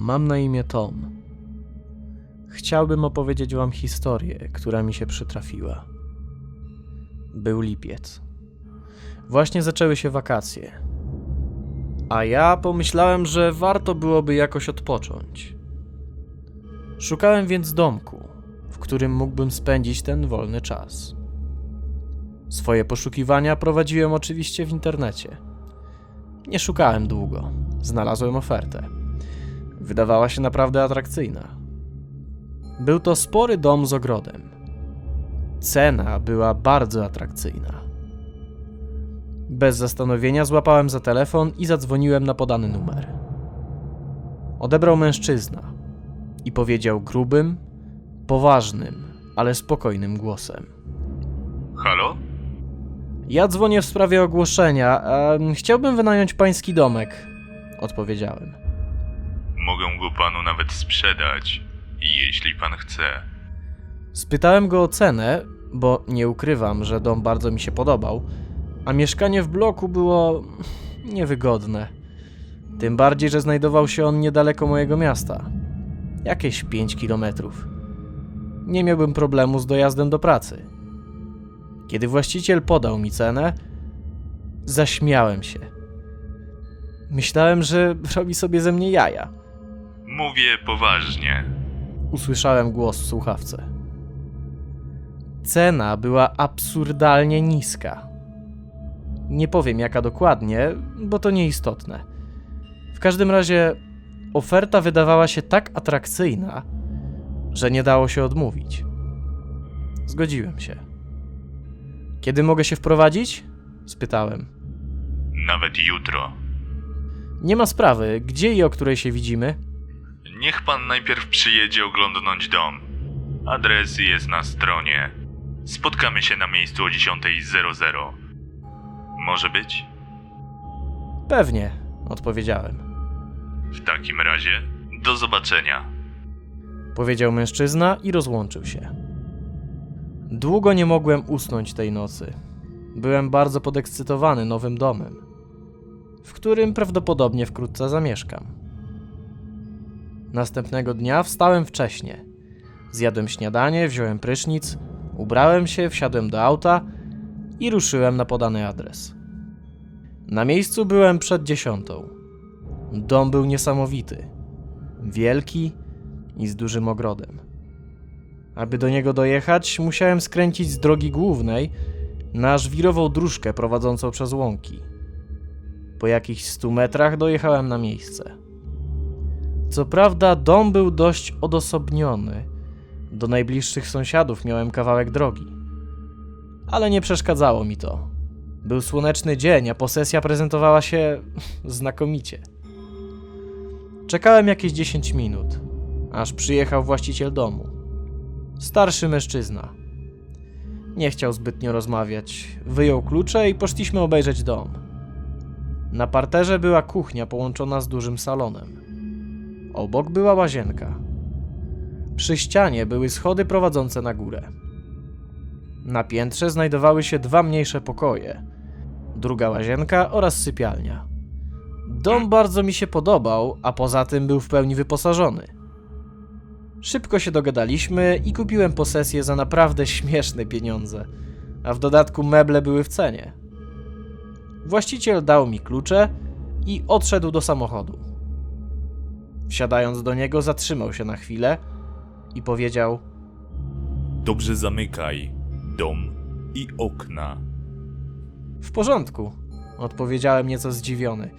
Mam na imię Tom. Chciałbym opowiedzieć wam historię, która mi się przytrafiła. Był lipiec. Właśnie zaczęły się wakacje. A ja pomyślałem, że warto byłoby jakoś odpocząć. Szukałem więc domku, w którym mógłbym spędzić ten wolny czas. Swoje poszukiwania prowadziłem oczywiście w internecie. Nie szukałem długo. Znalazłem ofertę. Wydawała się naprawdę atrakcyjna. Był to spory dom z ogrodem. Cena była bardzo atrakcyjna. Bez zastanowienia złapałem za telefon i zadzwoniłem na podany numer. Odebrał mężczyzna i powiedział grubym, poważnym, ale spokojnym głosem. Halo? Ja dzwonię w sprawie ogłoszenia. em, chciałbym wynająć pański domek. Odpowiedziałem. Mogę go panu nawet sprzedać, jeśli pan chce. Spytałem go o cenę, bo nie ukrywam, że dom bardzo mi się podobał, a mieszkanie w bloku było niewygodne. Tym bardziej, że znajdował się on niedaleko mojego miasta. Jakieś 5 kilometrów. Nie miałbym problemu z dojazdem do pracy. Kiedy właściciel podał mi cenę, zaśmiałem się. Myślałem, że robi sobie ze mnie jaja. Mówię poważnie. Usłyszałem głos w słuchawce. Cena była absurdalnie niska. Nie powiem jaka dokładnie, bo to nieistotne. W każdym razie oferta wydawała się tak atrakcyjna, że nie dało się odmówić. Zgodziłem się. Kiedy mogę się wprowadzić? spytałem. Nawet jutro. Nie ma sprawy, gdzie i o której się widzimy? Niech pan najpierw przyjedzie oglądnąć dom. Adres jest na stronie. Spotkamy się na miejscu o 10.00. Może być? Pewnie, odpowiedziałem. W takim razie do zobaczenia. powiedział mężczyzna i rozłączył się. Długo nie mogłem usnąć tej nocy. Byłem bardzo podekscytowany nowym domem, w którym prawdopodobnie wkrótce zamieszkam. Następnego dnia wstałem wcześnie. Zjadłem śniadanie, wziąłem prysznic, ubrałem się, wsiadłem do auta i ruszyłem na podany adres. Na miejscu byłem przed dziesiątą. Dom był niesamowity. Wielki, i z dużym ogrodem. Aby do niego dojechać, musiałem skręcić z drogi głównej na żwirową dróżkę prowadzącą przez łąki. Po jakichś stu metrach dojechałem na miejsce. Co prawda, dom był dość odosobniony. Do najbliższych sąsiadów miałem kawałek drogi. Ale nie przeszkadzało mi to. Był słoneczny dzień, a posesja prezentowała się znakomicie. Czekałem jakieś 10 minut aż przyjechał właściciel domu. Starszy mężczyzna. Nie chciał zbytnio rozmawiać. Wyjął klucze i poszliśmy obejrzeć dom. Na parterze była kuchnia połączona z dużym salonem. Obok była łazienka. Przy ścianie były schody prowadzące na górę. Na piętrze znajdowały się dwa mniejsze pokoje, druga łazienka oraz sypialnia. Dom bardzo mi się podobał, a poza tym był w pełni wyposażony. Szybko się dogadaliśmy i kupiłem posesję za naprawdę śmieszne pieniądze, a w dodatku meble były w cenie. Właściciel dał mi klucze i odszedł do samochodu. Wsiadając do niego, zatrzymał się na chwilę i powiedział: Dobrze zamykaj dom i okna. W porządku, odpowiedziałem nieco zdziwiony.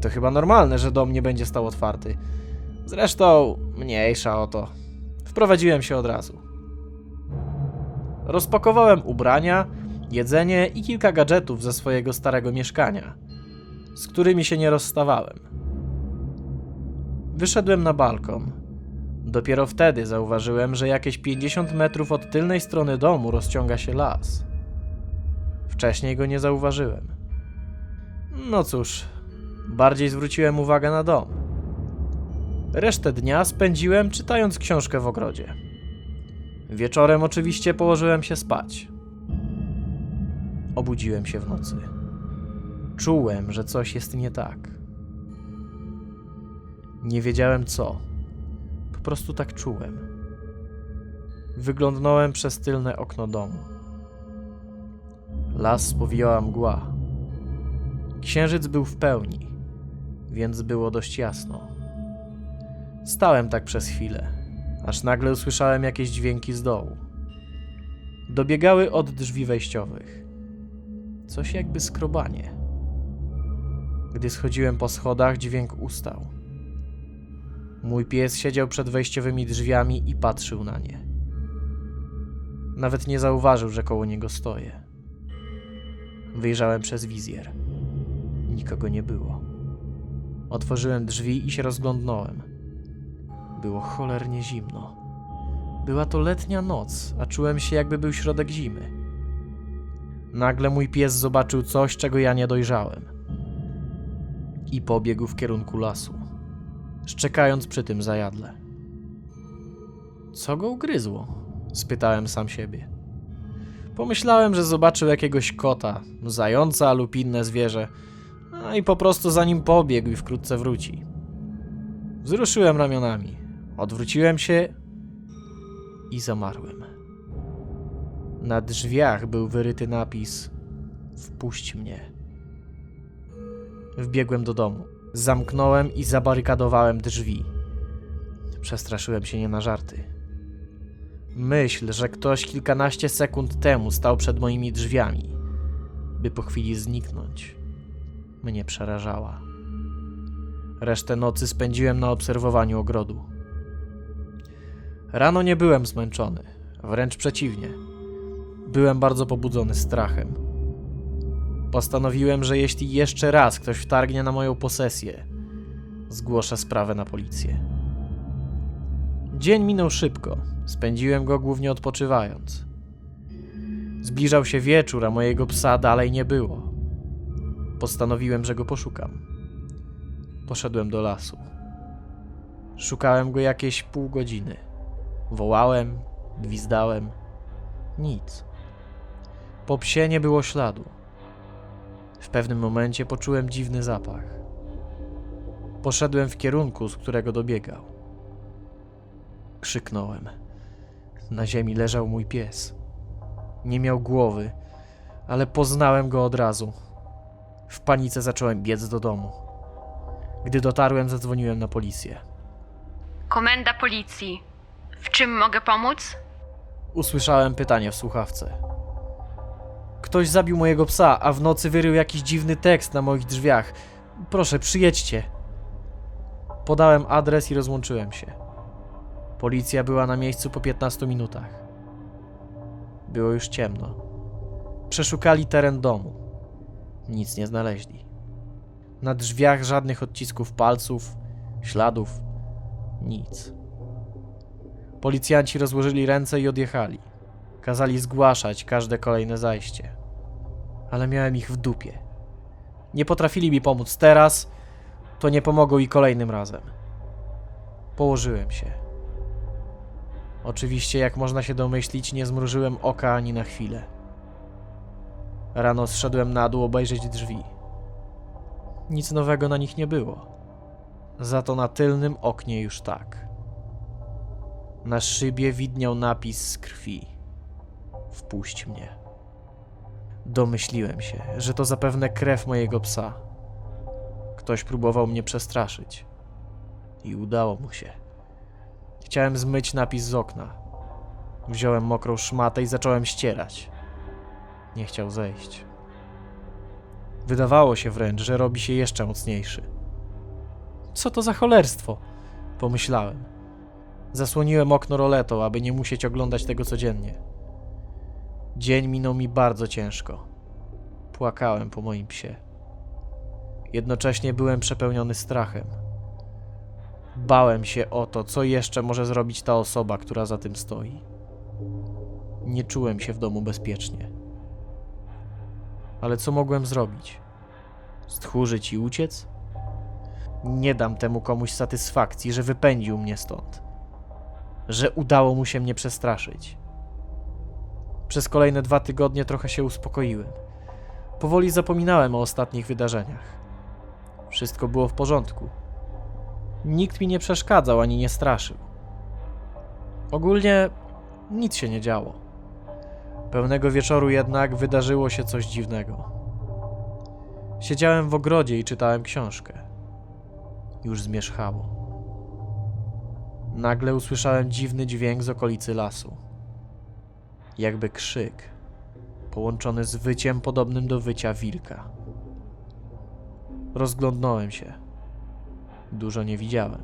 To chyba normalne, że dom nie będzie stał otwarty. Zresztą mniejsza o to. Wprowadziłem się od razu. Rozpakowałem ubrania, jedzenie i kilka gadżetów ze swojego starego mieszkania, z którymi się nie rozstawałem. Wyszedłem na balkon. Dopiero wtedy zauważyłem, że jakieś 50 metrów od tylnej strony domu rozciąga się las. Wcześniej go nie zauważyłem. No cóż, bardziej zwróciłem uwagę na dom. Resztę dnia spędziłem czytając książkę w ogrodzie. Wieczorem oczywiście położyłem się spać. Obudziłem się w nocy. Czułem, że coś jest nie tak. Nie wiedziałem co. Po prostu tak czułem. Wyglądnąłem przez tylne okno domu. Las spowijała mgła. Księżyc był w pełni, więc było dość jasno. Stałem tak przez chwilę, aż nagle usłyszałem jakieś dźwięki z dołu. Dobiegały od drzwi wejściowych. Coś jakby skrobanie. Gdy schodziłem po schodach, dźwięk ustał. Mój pies siedział przed wejściowymi drzwiami i patrzył na nie. Nawet nie zauważył, że koło niego stoję. Wyjrzałem przez wizjer. Nikogo nie było. Otworzyłem drzwi i się rozglądnąłem. Było cholernie zimno. Była to letnia noc, a czułem się jakby był środek zimy. Nagle mój pies zobaczył coś, czego ja nie dojrzałem. I pobiegł w kierunku lasu, szczekając przy tym zajadle. Co go ugryzło? spytałem sam siebie. Pomyślałem, że zobaczył jakiegoś kota, zająca lub inne zwierzę, a i po prostu za nim pobiegł i wkrótce wróci. Wzruszyłem ramionami, odwróciłem się i zamarłem. Na drzwiach był wyryty napis: Wpuść mnie. Wbiegłem do domu. Zamknąłem i zabarykadowałem drzwi. Przestraszyłem się nie na żarty. Myśl, że ktoś kilkanaście sekund temu stał przed moimi drzwiami, by po chwili zniknąć, mnie przerażała. Resztę nocy spędziłem na obserwowaniu ogrodu. Rano nie byłem zmęczony, wręcz przeciwnie. Byłem bardzo pobudzony strachem. Postanowiłem, że jeśli jeszcze raz ktoś wtargnie na moją posesję, zgłoszę sprawę na policję. Dzień minął szybko. Spędziłem go głównie odpoczywając. Zbliżał się wieczór, a mojego psa dalej nie było. Postanowiłem, że go poszukam. Poszedłem do lasu. Szukałem go jakieś pół godziny. Wołałem, gwizdałem. Nic. Po psie nie było śladu. W pewnym momencie poczułem dziwny zapach. Poszedłem w kierunku, z którego dobiegał. Krzyknąłem. Na ziemi leżał mój pies. Nie miał głowy, ale poznałem go od razu. W panice zacząłem biec do domu. Gdy dotarłem, zadzwoniłem na policję. Komenda policji. W czym mogę pomóc? Usłyszałem pytanie w słuchawce. Ktoś zabił mojego psa, a w nocy wyrył jakiś dziwny tekst na moich drzwiach. Proszę, przyjedźcie. Podałem adres i rozłączyłem się. Policja była na miejscu po 15 minutach. Było już ciemno. Przeszukali teren domu. Nic nie znaleźli. Na drzwiach żadnych odcisków palców, śladów, nic. Policjanci rozłożyli ręce i odjechali. Kazali zgłaszać każde kolejne zajście. Ale miałem ich w dupie. Nie potrafili mi pomóc teraz, to nie pomogą i kolejnym razem. Położyłem się. Oczywiście, jak można się domyślić, nie zmrużyłem oka ani na chwilę. Rano zszedłem na dół obejrzeć drzwi. Nic nowego na nich nie było. Za to na tylnym oknie już tak. Na szybie widniał napis z krwi. Wpuść mnie. Domyśliłem się, że to zapewne krew mojego psa. Ktoś próbował mnie przestraszyć. I udało mu się. Chciałem zmyć napis z okna. Wziąłem mokrą szmatę i zacząłem ścierać. Nie chciał zejść. Wydawało się wręcz, że robi się jeszcze mocniejszy. Co to za cholerstwo? Pomyślałem. Zasłoniłem okno roletą, aby nie musieć oglądać tego codziennie. Dzień minął mi bardzo ciężko. Płakałem po moim psie. Jednocześnie byłem przepełniony strachem. Bałem się o to, co jeszcze może zrobić ta osoba, która za tym stoi. Nie czułem się w domu bezpiecznie. Ale co mogłem zrobić? Stchórzyć i uciec? Nie dam temu komuś satysfakcji, że wypędził mnie stąd. Że udało mu się mnie przestraszyć. Przez kolejne dwa tygodnie trochę się uspokoiłem. Powoli zapominałem o ostatnich wydarzeniach. Wszystko było w porządku. Nikt mi nie przeszkadzał ani nie straszył. Ogólnie nic się nie działo. Pewnego wieczoru jednak wydarzyło się coś dziwnego. Siedziałem w ogrodzie i czytałem książkę. Już zmierzchało. Nagle usłyszałem dziwny dźwięk z okolicy lasu. Jakby krzyk, połączony z wyciem podobnym do wycia wilka. Rozglądnąłem się. Dużo nie widziałem.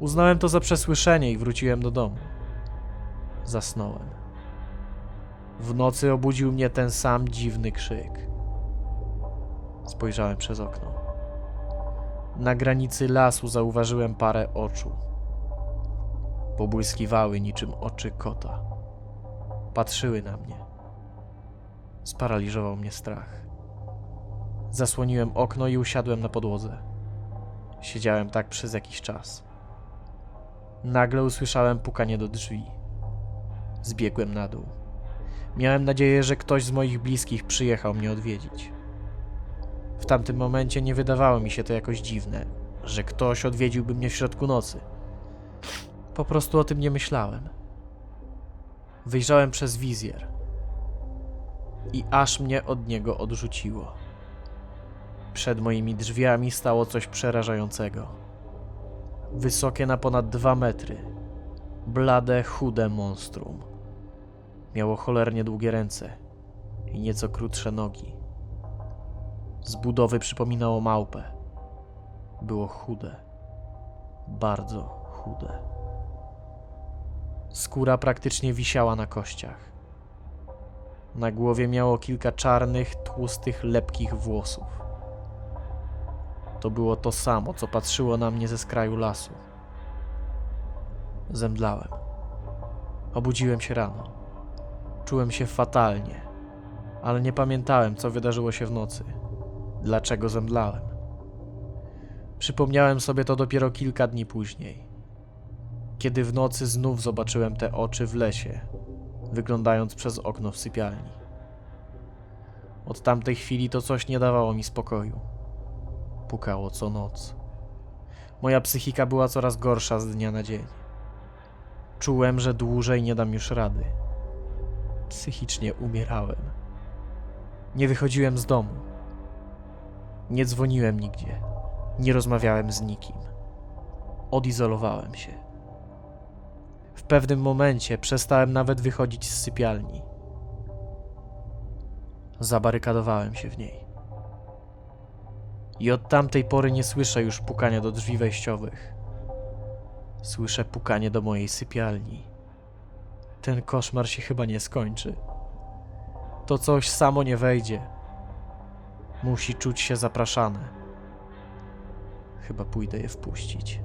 Uznałem to za przesłyszenie i wróciłem do domu. Zasnąłem. W nocy obudził mnie ten sam dziwny krzyk. Spojrzałem przez okno. Na granicy lasu zauważyłem parę oczu. Pobłyskiwały niczym oczy kota. Patrzyły na mnie. Sparaliżował mnie strach. Zasłoniłem okno i usiadłem na podłodze. Siedziałem tak przez jakiś czas. Nagle usłyszałem pukanie do drzwi. Zbiegłem na dół. Miałem nadzieję, że ktoś z moich bliskich przyjechał mnie odwiedzić. W tamtym momencie nie wydawało mi się to jakoś dziwne, że ktoś odwiedziłby mnie w środku nocy. Po prostu o tym nie myślałem. Wyjrzałem przez wizjer i aż mnie od niego odrzuciło. Przed moimi drzwiami stało coś przerażającego. Wysokie na ponad dwa metry, blade, chude monstrum. Miało cholernie długie ręce i nieco krótsze nogi. Z budowy przypominało małpę. Było chude, bardzo chude. Skóra praktycznie wisiała na kościach. Na głowie miało kilka czarnych, tłustych, lepkich włosów. To było to samo, co patrzyło na mnie ze skraju lasu. Zemdlałem. Obudziłem się rano. Czułem się fatalnie, ale nie pamiętałem, co wydarzyło się w nocy. Dlaczego zemdlałem? Przypomniałem sobie to dopiero kilka dni później, kiedy w nocy znów zobaczyłem te oczy w lesie, wyglądając przez okno w sypialni. Od tamtej chwili to coś nie dawało mi spokoju. Pukało co noc. Moja psychika była coraz gorsza z dnia na dzień. Czułem, że dłużej nie dam już rady. Psychicznie umierałem. Nie wychodziłem z domu. Nie dzwoniłem nigdzie. Nie rozmawiałem z nikim. Odizolowałem się. W pewnym momencie przestałem nawet wychodzić z sypialni. Zabarykadowałem się w niej. I od tamtej pory nie słyszę już pukania do drzwi wejściowych. Słyszę pukanie do mojej sypialni. Ten koszmar się chyba nie skończy. To coś samo nie wejdzie. Musi czuć się zapraszane. Chyba pójdę je wpuścić.